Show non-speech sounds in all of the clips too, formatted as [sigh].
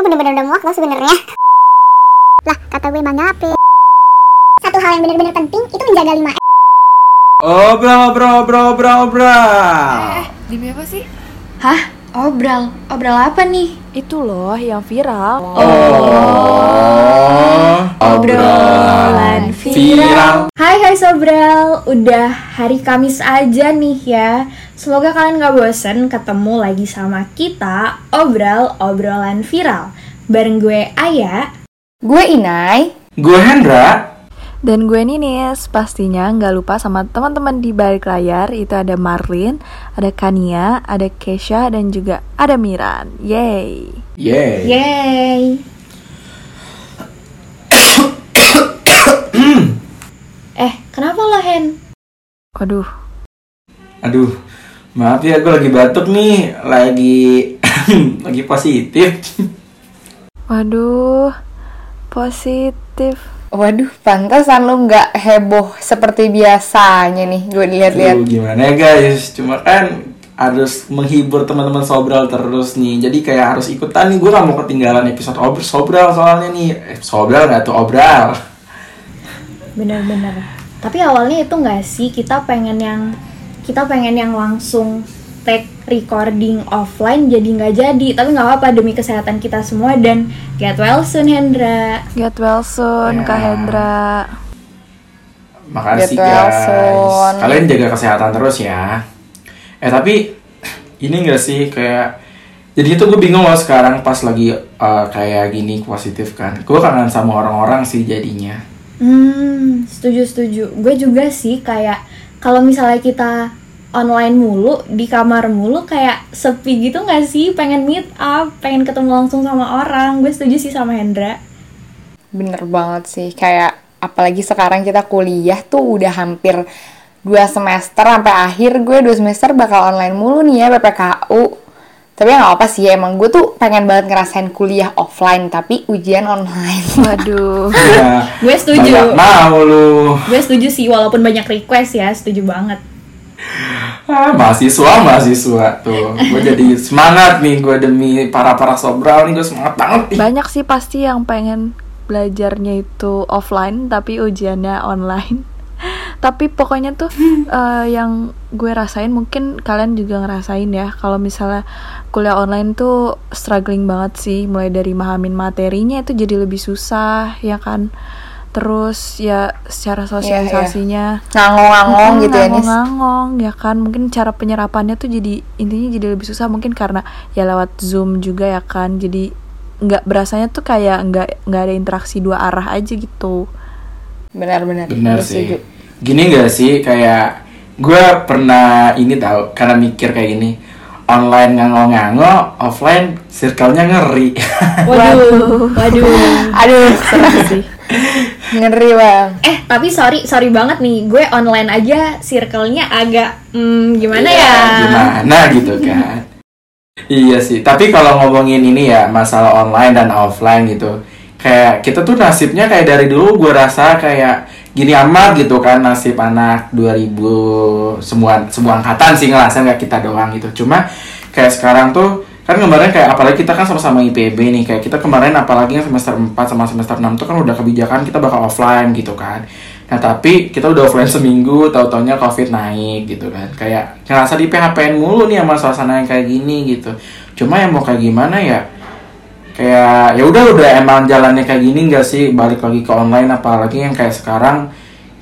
gue bener-bener udah muak loh sebenarnya lah kata gue bang ngape satu hal yang bener-bener penting itu menjaga 5 Obral, obral, obral, obral, obral. Demi apa sih? Hah? Obral? Obral apa nih? Itu loh yang viral. Oh, Obrolan viral. Hai hai Sobral, udah hari Kamis aja nih ya Semoga kalian gak bosen ketemu lagi sama kita Obral Obrolan Viral Bareng gue Aya Gue Inai. Gue Hendra. Dan gue Ninis, pastinya nggak lupa sama teman-teman di balik layar Itu ada Marlin, ada Kania, ada Kesha, dan juga ada Miran Yeay Yeay. Yeay [coughs] Eh, kenapa lo Hen? Waduh, Aduh, maaf ya gue lagi batuk nih, lagi [coughs] lagi positif. Waduh, positif Waduh, pantasan lu nggak heboh seperti biasanya nih. Gue lihat-lihat. Gimana ya guys? Cuma kan harus menghibur teman-teman sobral terus nih. Jadi kayak harus ikutan nih. Gue gak mau ketinggalan episode ob- sobral soalnya nih. Eh, sobral nggak tuh obral. Bener-bener Tapi awalnya itu gak sih kita pengen yang Kita pengen yang langsung take recording offline jadi nggak jadi tapi nggak apa-apa demi kesehatan kita semua dan get well soon Hendra Get well soon, Ya. Kak Hendra Makasih Get well guys. soon. Kalian jaga kesehatan terus ya. Eh tapi ini gak sih kayak jadi itu gue bingung loh sekarang pas lagi eh, kayak gini positif kan. Gue kangen sama orang-orang sih jadinya. Hmm, setuju setuju. Gue juga sih kayak kalau misalnya kita online mulu di kamar mulu kayak sepi gitu nggak sih? Pengen meet up, pengen ketemu langsung sama orang. Gue setuju sih sama Hendra. Bener banget sih. Kayak apalagi sekarang kita kuliah tuh udah hampir dua semester sampai akhir gue dua semester bakal online mulu nih ya PPKU. Tapi ya nggak apa sih emang gue tuh pengen banget ngerasain kuliah offline tapi ujian online. [laughs] Waduh, Ya, Gue setuju. mau lu. Gue setuju sih walaupun banyak request ya, setuju banget. [laughs] Ah, mahasiswa, mahasiswa tuh. Gue jadi semangat nih gue demi para para sobral nih gue semangat banget nih. banyak sih pasti yang pengen belajarnya itu offline tapi ujiannya online. [laughs] tapi pokoknya tuh eh, yang gue rasain mungkin kalian juga ngerasain ya kalau misalnya kuliah online tuh struggling banget sih mulai dari mahamin materinya itu jadi lebih susah ya kan terus ya secara sosialisasinya. Ngangong-ngangong gitu ya nis. ngangong ya kan? Mungkin cara penyerapannya tuh jadi intinya jadi lebih susah. Mungkin karena ya lewat zoom juga ya kan? Jadi nggak berasanya tuh kayak nggak nggak ada interaksi dua arah aja gitu. Benar-benar. Benar. Sih. Gini gak sih? Kayak gue pernah ini tahu karena mikir kayak gini online nganggo-nganggo, offline circle-nya ngeri. [laughs] Waduh, waduh. Aduh, sih ngeri bang. Eh, tapi sorry, sorry banget nih. Gue online aja circle-nya agak hmm, gimana Iya, ya? Gimana gitu kan. iya sih, tapi kalau ngomongin ini ya masalah online dan offline gitu. Kayak kita tuh nasibnya kayak dari dulu gue rasa kayak gini amat gitu kan nasib anak 2000 semua semua angkatan sih ngerasain nggak kita doang gitu. Cuma kayak sekarang tuh kan kemarin kayak apalagi kita kan sama-sama IPB nih kayak kita kemarin apalagi yang semester 4 sama semester 6 tuh kan udah kebijakan kita bakal offline gitu kan. Nah tapi kita udah offline seminggu tahu-taunya covid naik gitu kan. Kayak ngerasa di PHPN mulu nih sama suasana yang kayak gini gitu. Cuma yang mau kayak gimana ya kayak ya udah udah emang jalannya kayak gini nggak sih? Balik lagi ke online apalagi yang kayak sekarang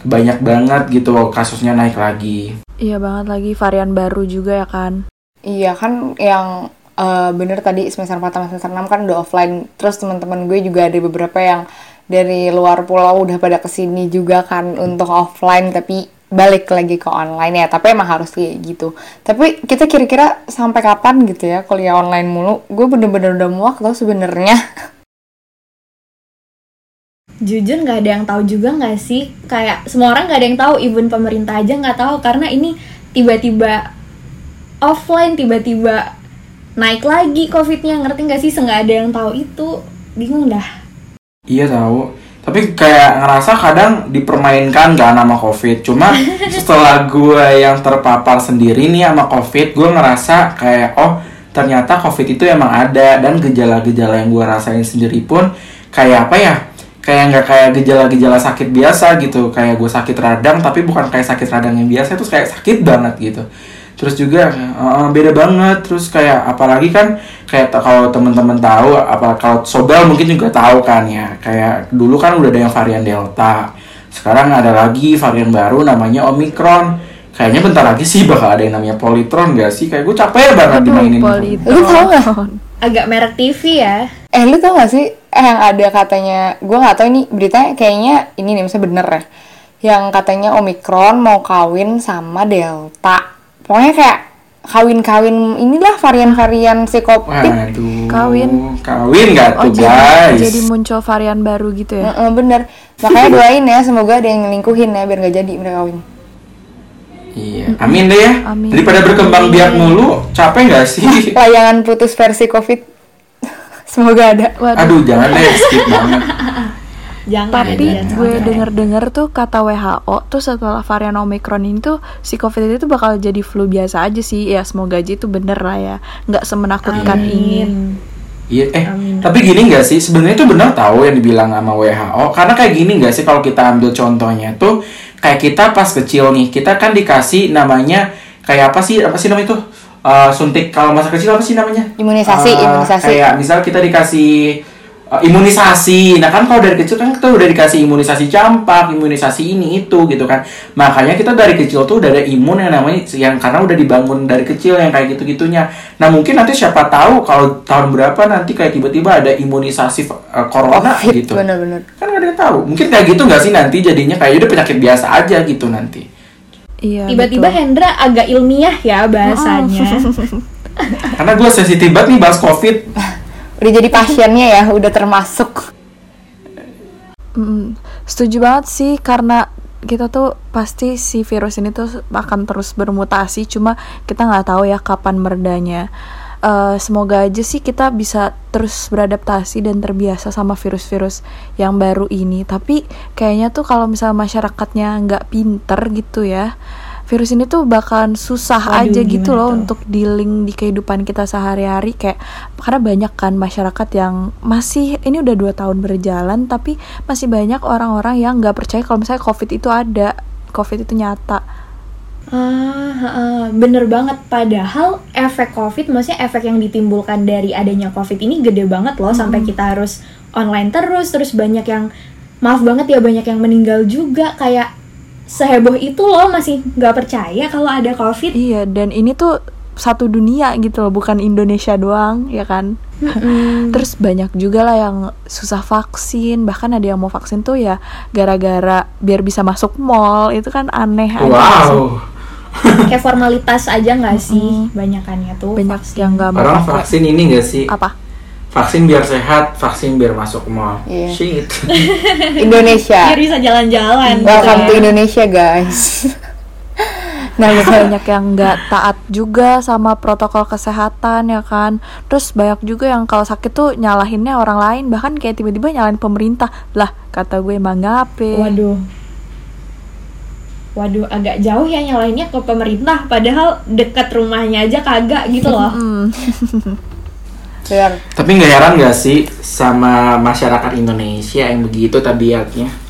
banyak banget gitu kasusnya naik lagi. Iya banget lagi varian baru juga ya kan? Iya kan yang eh, bener tadi semester 4 sama semester 6 kan udah offline. Terus teman-teman gue juga ada beberapa yang dari luar pulau udah pada ke sini juga kan untuk offline tapi balik lagi ke online ya. Tapi emang harus kayak gitu. Tapi kita kira-kira sampai kapan gitu ya kuliah online mulu? Gue bener-bener udah muak tau sebenarnya. Jujur nggak ada yang tahu juga nggak sih? Kayak semua orang nggak ada yang tahu, even pemerintah aja nggak tahu karena ini tiba-tiba offline, tiba-tiba naik lagi covidnya ngerti nggak sih? Nggak ada yang tahu itu, bingung dah. Iya tahu. Tapi kayak ngerasa kadang dipermainkan gak nama COVID. Cuma [laughs] setelah gue yang terpapar sendiri nih sama COVID, gue ngerasa kayak oh ternyata covid itu emang ada. Dan gejala-gejala yang gue rasain sendiri pun kayak apa ya? Kayak nggak kayak gejala-gejala sakit biasa gitu. Kayak gue sakit radang tapi bukan kayak sakit radang yang biasa itu kayak sakit banget gitu terus juga uh, beda banget. Terus kayak apalagi kan kayak kalau teman-teman tahu apa kalau sobel mungkin juga tahu kan ya. Kayak dulu kan udah ada yang varian delta. Sekarang ada lagi varian baru namanya omikron kayaknya bentar lagi sih bakal ada yang namanya politron gak sih? Kayak gue capek banget dimainin. Politron. Lu tau nggak? Agak merek TV ya. Eh lu tau gak sih? Eh, yang ada katanya gue nggak tahu ini beritanya kayaknya ini nih misalnya bener ya. Yang katanya omikron mau kawin sama delta pokoknya kayak kawin-kawin inilah varian-varian si covid Waduh, Kawin. kawin gak Oh tuh jadi, guys jadi muncul varian baru gitu ya? Heeh, bener makanya doain ya semoga ada yang nyelingkuhin ya biar gak jadi mereka kawin Iya, amin deh ya. Amin. Daripada berkembang biak mulu, capek nggak sih? [laughs] layangan putus versi covid [laughs] semoga ada Waduh. Aduh, jangan deh, skip banget. [laughs] Jangan. Tapi jangan, gue jangan. denger-denger tuh kata WHO tuh setelah varian Omicron ini tuh si COVID itu bakal jadi flu biasa aja sih. Ya semoga aja itu bener lah ya. Nggak semenakutkan ini. Iya, eh, tapi gini nggak sih? Sebenarnya itu benar tahu yang dibilang sama WHO. Karena kayak gini nggak sih kalau kita ambil contohnya tuh kayak kita pas kecil nih, kita kan dikasih namanya kayak apa sih? Apa sih namanya itu? Eh, suntik kalau masa kecil apa sih namanya? Imunisasi, Eh, imunisasi. Kayak misal kita dikasih eh, imunisasi. Nah kan kalau dari kecil kan kita udah dikasih imunisasi campak, imunisasi ini itu gitu kan. Makanya kita dari kecil tuh udah ada imun yang namanya yang karena udah dibangun dari kecil yang kayak gitu-gitunya. Nah mungkin nanti siapa tahu kalau tahun berapa nanti kayak tiba-tiba ada imunisasi eh, corona Covid, gitu. bener-bener Kan nggak ada yang tahu. Mungkin kayak gitu nggak sih nanti jadinya kayak udah penyakit biasa aja gitu nanti. Iya. Tiba-tiba betul. Hendra agak ilmiah ya bahasanya. [laughs] Karena gue sensitif banget nih bahas covid. [laughs] udah jadi pasiennya ya udah termasuk. Mm, setuju banget sih karena kita tuh pasti si virus ini tuh akan terus bermutasi cuma kita nggak tahu ya kapan meredanya. Eh, semoga aja sih kita bisa terus beradaptasi dan terbiasa sama virus-virus yang baru ini. Tapi kayaknya tuh kalau misalnya masyarakatnya nggak pinter gitu ya virus ini tuh bakalan susah Waduh, aja gitu loh tuh? untuk dealing di kehidupan kita sehari-hari. Kayak karena banyak kan masyarakat yang masih ini udah dua tahun berjalan tapi masih banyak orang-orang yang nggak percaya kalau misalnya covid itu ada. Covid itu nyata. Ah, ah, bener banget. Padahal efek COVID, maksudnya efek yang ditimbulkan dari adanya COVID ini gede banget loh, sampai kita harus online terus, terus banyak yang, maaf banget ya banyak yang meninggal juga, kayak seheboh itu loh masih nggak percaya kalau ada COVID. iya dan ini tuh satu dunia gitu loh bukan Indonesia doang ya kan [laughs] terus banyak juga lah yang susah vaksin bahkan ada yang mau vaksin tuh ya gara-gara biar bisa masuk mall itu kan aneh aja sih. Wow. [laughs] Kayak formalitas aja nggak sih, banyakannya tuh. banyak vaksin. yang nggak mau vaksin ini gak sih? apa Vaksin biar sehat, vaksin biar masuk mall. Iya. Shit. [laughs] Indonesia Biar bisa jalan-jalan. welcome gitu to ya. Indonesia guys [laughs] nah banyak yang nggak taat juga sama protokol kesehatan ya kan terus banyak juga yang kalau sakit tuh nyalahinnya orang lain bahkan kayak tiba-tiba nyalahin pemerintah lah kata gue emang ngape Waduh. Waduh, agak jauh ya nyalainnya ke pemerintah, padahal dekat rumahnya aja kagak gitu loh. [laughs] Benar. Tapi nggak heran nggak sih sama masyarakat Indonesia yang begitu tabiatnya?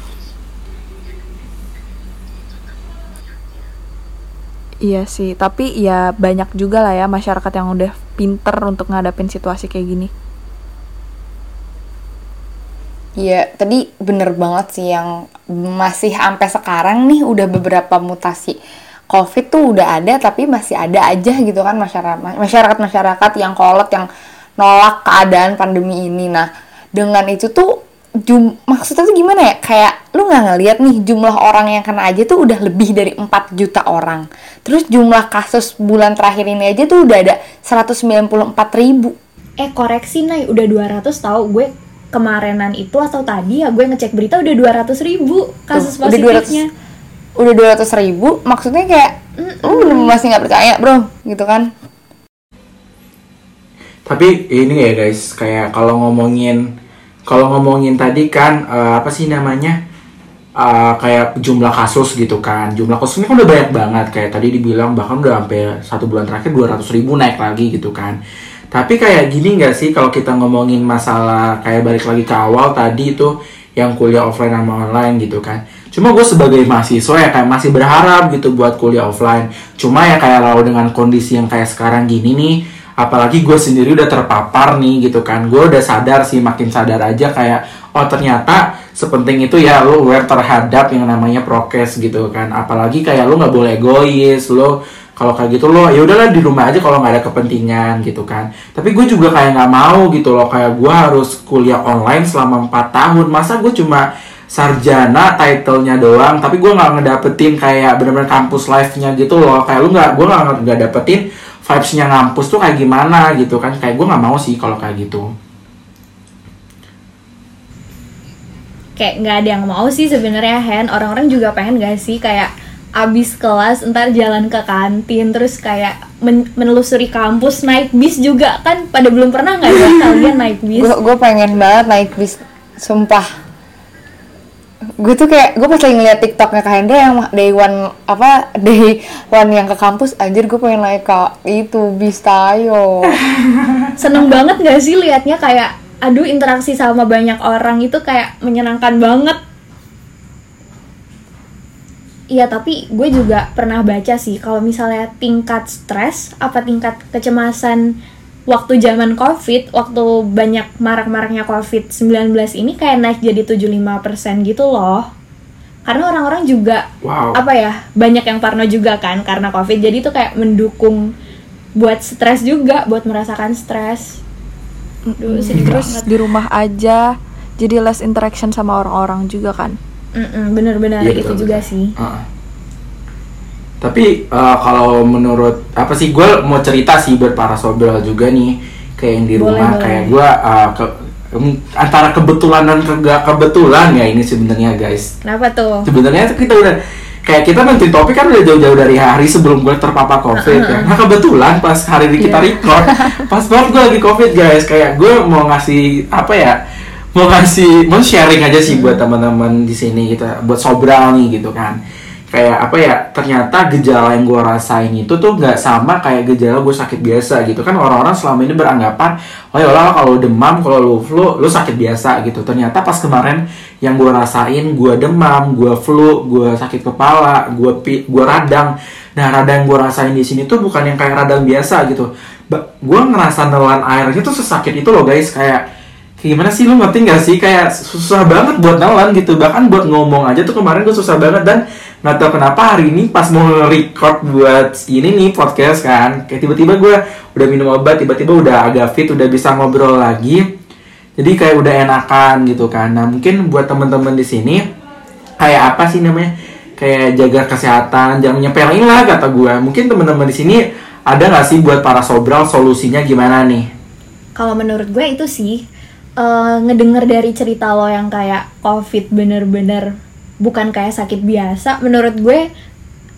iya sih tapi ya banyak juga lah ya masyarakat yang udah pinter untuk ngadapin situasi kayak gini Iya, tadi bener banget sih yang masih sampai sekarang nih udah beberapa mutasi COVID tuh udah ada tapi masih ada aja gitu kan masyarakat masyarakat masyarakat yang kolot yang nolak keadaan pandemi ini. Nah dengan itu tuh jum maksudnya tuh gimana ya kayak lu nggak ngeliat nih jumlah orang yang kena aja tuh udah lebih dari 4 juta orang. Terus jumlah kasus bulan terakhir ini aja tuh udah ada 194 ribu. Eh koreksi Nay, udah 200 tahu gue kemarinan itu atau tadi ya gue ngecek berita udah 200 ribu kasus Tuh, udah 200 positifnya. udah 200 ribu maksudnya kayak lu bener masih nggak percaya bro gitu kan Tapi ini ya guys, kayak kalau ngomongin kalau ngomongin tadi kan eh, apa sih namanya? Eh, kayak jumlah kasus gitu kan. Jumlah kasusnya kan udah banyak banget kayak tadi dibilang bahkan udah sampai satu bulan terakhir 200 ribu naik lagi gitu kan. Tapi kayak gini nggak sih kalau kita ngomongin masalah kayak balik lagi ke awal tadi itu yang kuliah offline sama online gitu kan. Cuma gue sebagai mahasiswa ya kayak masih berharap gitu buat kuliah offline. Cuma ya kayak lalu dengan kondisi yang kayak sekarang gini nih, apalagi gue sendiri udah terpapar nih gitu kan. Gue udah sadar sih makin sadar aja kayak oh ternyata sepenting itu ya lo aware terhadap yang namanya prokes gitu kan. Apalagi kayak lo nggak boleh egois, lo kalau kayak gitu lo ya udahlah di rumah aja kalau nggak ada kepentingan gitu kan tapi gue juga kayak nggak mau gitu loh kayak gue harus kuliah online selama 4 tahun masa gue cuma sarjana title-nya doang tapi gue nggak ngedapetin kayak bener-bener kampus life-nya gitu loh kayak lu nggak gue nggak nggak dapetin vibes-nya ngampus tuh kayak gimana gitu kan? Kayak gue nggak mau sih kalau kayak gitu. Kayak nggak ada yang mau sih sebenarnya Hen. Orang-orang juga pengen gak sih kayak abis kelas ntar jalan ke kantin terus kayak men- menelusuri kampus naik bis juga. Kan pada belum pernah nggak ya [laughs] kalian naik bis? Gue gue pengen banget naik bis sumpah gue tuh kayak gue pas lagi ngeliat tiktoknya kak Hendra yang day one apa day one yang ke kampus anjir gue pengen naik ke itu bis tayo [laughs] seneng banget gak sih liatnya kayak aduh interaksi sama banyak orang itu kayak menyenangkan banget. Iya tapi gue juga pernah baca sih kalau misalnya tingkat stres apa tingkat kecemasan waktu zaman covid waktu banyak marak-maraknya covid 19 ini kayak naik jadi 75% gitu loh. Karena orang-orang juga wow. apa ya banyak yang parno juga kan karena covid. Jadi itu kayak mendukung buat stres juga buat merasakan stres. Duh, sedih terus banget. di rumah aja jadi less interaction sama orang-orang juga kan? Mm-mm, bener-bener Iya, itu juga sih. Heeh. Tapi eh, kalau menurut apa sih gue mau cerita sih buat para sobel juga nih kayak yang di Boleh, rumah boleh. kayak gue eh, ke, antara kebetulan dan kegak kebetulan ya ini sebenarnya guys. kenapa tuh Sebenarnya kita udah kayak kita nentuin topik kan udah jauh-jauh dari hari sebelum gue terpapar covid ya. Nah kebetulan pas hari ini kita Iya. record, pas banget gue lagi covid guys. Kayak gue mau ngasih apa ya? Mau ngasih, mau sharing aja sih buat teman-teman di sini kita, buat sobral nih gitu kan. Kayak apa ya? Ternyata gejala yang gue rasain itu tuh nggak sama kayak gejala gue sakit biasa gitu kan. Orang-orang selama ini beranggapan, oh ya kalau demam, kalau lu flu, lu sakit biasa gitu. Ternyata pas kemarin yang gue rasain, gue demam, gue flu, gue sakit kepala, gue pi, gue radang. Nah radang gue rasain di sini tuh bukan yang kayak radang biasa gitu. gue ngerasa nelan airnya tuh sesakit itu loh guys kayak kayak gimana sih lu ngerti gak sih kayak susah banget buat nelan gitu bahkan buat ngomong aja tuh kemarin gue susah banget dan nggak tahu kenapa hari ini pas mau record buat ini nih podcast kan kayak tiba-tiba gue udah minum obat tiba-tiba udah agak fit udah bisa ngobrol lagi. Jadi kayak udah enakan gitu kan. Nah mungkin buat temen-temen di sini kayak apa sih namanya? Kayak jaga kesehatan jangan nyepelin lah kata gue mungkin temen-temen di sini ada nggak sih buat para sobral solusinya gimana nih? Kalau menurut gue itu sih eh, ngedenger dari cerita lo yang kayak covid bener-bener bukan kayak sakit biasa menurut gue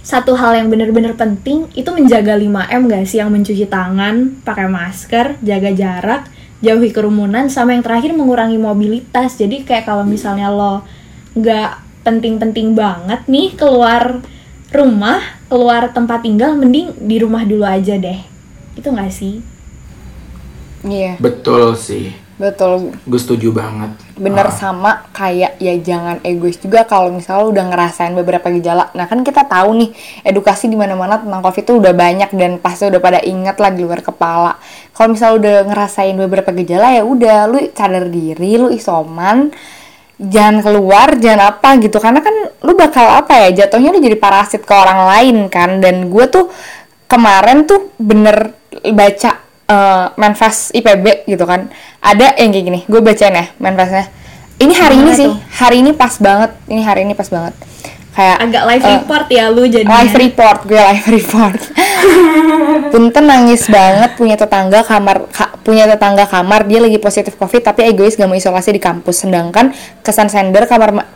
satu hal yang bener-bener penting itu menjaga 5M gak sih yang mencuci tangan, pakai masker, jaga jarak, jauhi kerumunan, sama yang terakhir mengurangi mobilitas. Jadi kayak kalau misalnya lo nggak penting-penting banget nih keluar rumah, keluar tempat tinggal, mending di rumah dulu aja deh. Itu nggak sih? iya betul sih betul. Gue setuju banget. Bener Ah. sama kayak ya jangan egois juga kalau misalnya lu udah ngerasain beberapa gejala. Nah kan kita tahu nih edukasi di mana mana tentang covid itu udah banyak dan pasti udah pada inget lah di luar kepala. Kalau misalnya udah ngerasain beberapa gejala ya udah lu sadar diri lu isoman jangan keluar jangan apa gitu. Karena kan lu bakal apa ya jatuhnya lu jadi parasit ke orang lain kan. Dan gue tuh kemarin tuh bener baca eh, manifest IPB gitu kan. Ada yang kayak gini gue bacain ya manifestnya ini hari ini sih hari ini pas banget ini hari ini pas banget. Kayak Agak live eh, report ya lu jadinya. live report gue live report. [laughs] Punten nangis banget punya tetangga kamar ka- punya tetangga kamar dia lagi positif covid tapi egois gak mau isolasi di kampus. Sedangkan kesan sender kamar ma-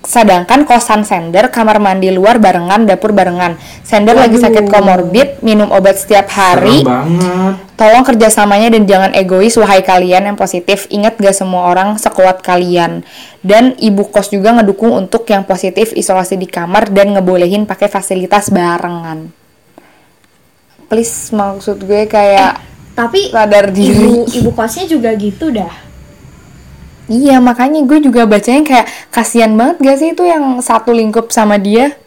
sedangkan kosan sender kamar mandi luar barengan dapur barengan sender lagi sakit komorbid minum obat setiap hari Tolong kerjasamanya dan jangan egois wahai kalian yang positif. Ingat gak semua orang sekuat kalian. Dan ibu kos juga ngedukung untuk yang positif isolasi di kamar dan ngebolehin pakai fasilitas barengan. Please maksud gue kayak Tapi sadar diri. ibu ibu kosnya juga gitu dah. Iya makanya gue juga bacanya kayak kasihan banget gak sih itu yang satu lingkup sama dia.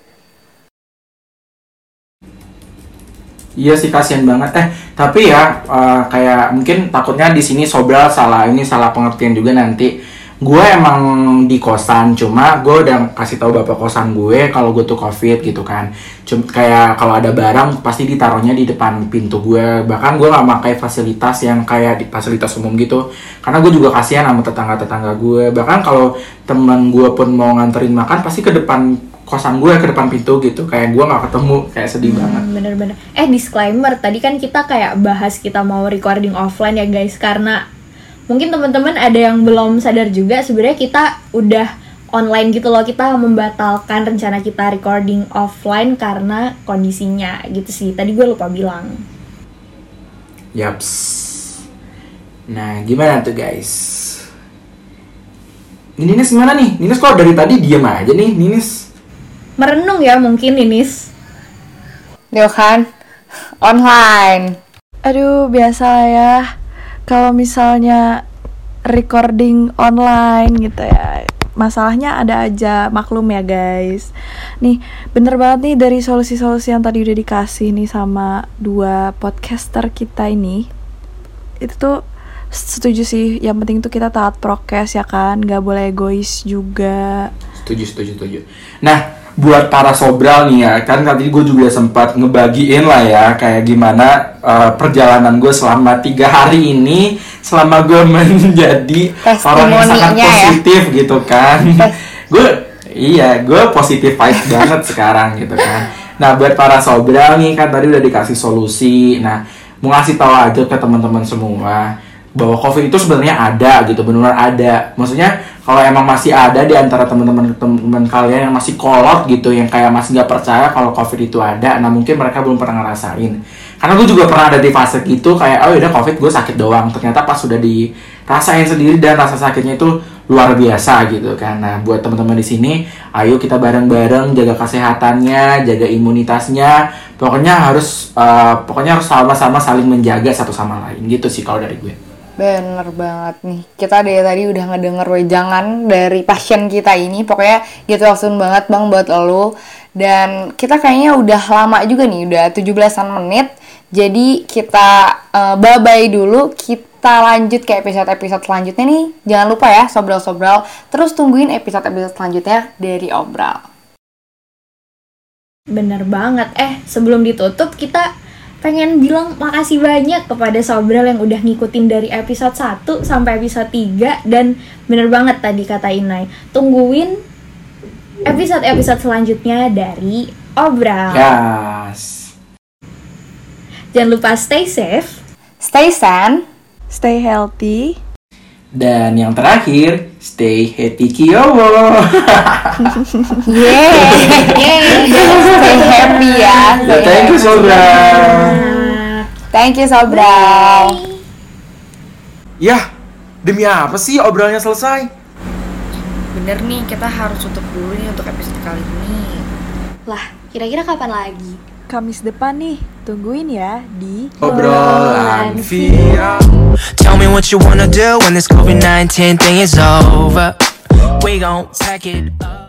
Iya sih kasihan banget. Eh tapi ya eh, kayak mungkin takutnya di sini Sobral salah ini salah pengertian juga nanti. Gue emang di kosan, cuma gue udah kasih tahu bapak kosan gue kalau gue tuh covid gitu kan. Cuma kayak kalau ada barang pasti ditaruhnya di depan pintu gue. Bahkan gue nggak pakai fasilitas yang kayak di fasilitas umum gitu. Karena gue juga kasihan sama tetangga-tetangga gue. Bahkan kalau teman gue pun mau nganterin makan pasti ke depan kosan gue ke depan pintu gitu. Kayak gue nggak ketemu, kayak sedih banget. Hmm, Bener-bener. Eh disclaimer, tadi kan kita kayak bahas kita mau recording offline ya guys, karena mungkin teman-teman ada yang belum sadar juga sebenarnya kita udah online gitu loh kita membatalkan rencana kita recording offline karena kondisinya gitu sih tadi gue lupa bilang Yaps. Nah, gimana tuh guys? Ini Ninis mana nih? Ninis kok dari tadi diam aja nih, Ninis. merenung ya mungkin Ninis Yo kan online. Aduh, biasa lah ya. Kalau misalnya recording online gitu ya. Masalahnya ada aja, maklum ya guys. Nih, bener banget nih dari solusi-solusi yang tadi udah dikasih nih sama dua podcaster kita ini. Itu tuh setuju sih, yang penting tuh kita taat prokes ya kan, nggak boleh egois juga. Setuju, setuju, setuju. Nah, buat para sobral nih ya, kan tadi gue juga sempat ngebagiin lah ya, kayak gimana uh, perjalanan gue selama tiga hari ini, selama gue [laughs] menjadi orang yang sangat ya. positif gitu kan. [laughs] gue, iya, gue positif vibes [laughs] banget sekarang gitu kan. Nah, buat para sobral nih kan tadi udah dikasih solusi. Nah, mau ngasih tahu aja ke teman-teman semua bahwa covid itu sebenarnya ada gitu benar ada maksudnya kalau emang masih ada di antara teman-teman teman kalian yang masih kolot gitu yang kayak masih nggak percaya kalau covid itu ada nah mungkin mereka belum pernah ngerasain. Karena gue juga pernah ada di fase gitu kayak oh udah covid gue sakit doang. Ternyata pas sudah dirasain sendiri dan rasa sakitnya itu luar biasa gitu kan. Nah buat teman-teman di sini ayo kita bareng-bareng jaga kesehatannya jaga imunitasnya. Pokoknya harus eh, pokoknya harus sama-sama saling menjaga satu sama lain. Gitu sih kalau dari gue Bener banget nih. Kita dari tadi udah ngedenger wejangan dari pasien kita ini. Pokoknya gitu langsung banget bang buat lo. Dan kita kayaknya udah lama juga nih, udah 17-an menit. Jadi kita eh, bye-bye dulu. Kita lanjut ke episode-episode selanjutnya nih. Jangan lupa ya, sobral-sobral. Terus tungguin episode-episode selanjutnya dari Obral. Bener banget. Eh, sebelum ditutup kita pengen bilang makasih banyak kepada Sobral yang udah ngikutin dari episode 1 sampai episode 3 dan bener banget tadi kata Inai. Tungguin episode-episode selanjutnya dari Obral. Yes. Jangan lupa stay safe. Stay sane. Stay healthy. Dan yang terakhir, stay happy Kyowo. [laughs] Yeay. Stay happy ya. Stay Thank you. Sobral. Thank you Sobral. Yah, demi apa sih obrolnya selesai? Bener nih, kita harus tutup dulu nih untuk episode kali ini. Lah, kira-kira kapan lagi? Kamis depan nih, tungguin ya di Obrolan via Tell me what you wanna do when this COVID 19 thing is over. We gon' pack it up.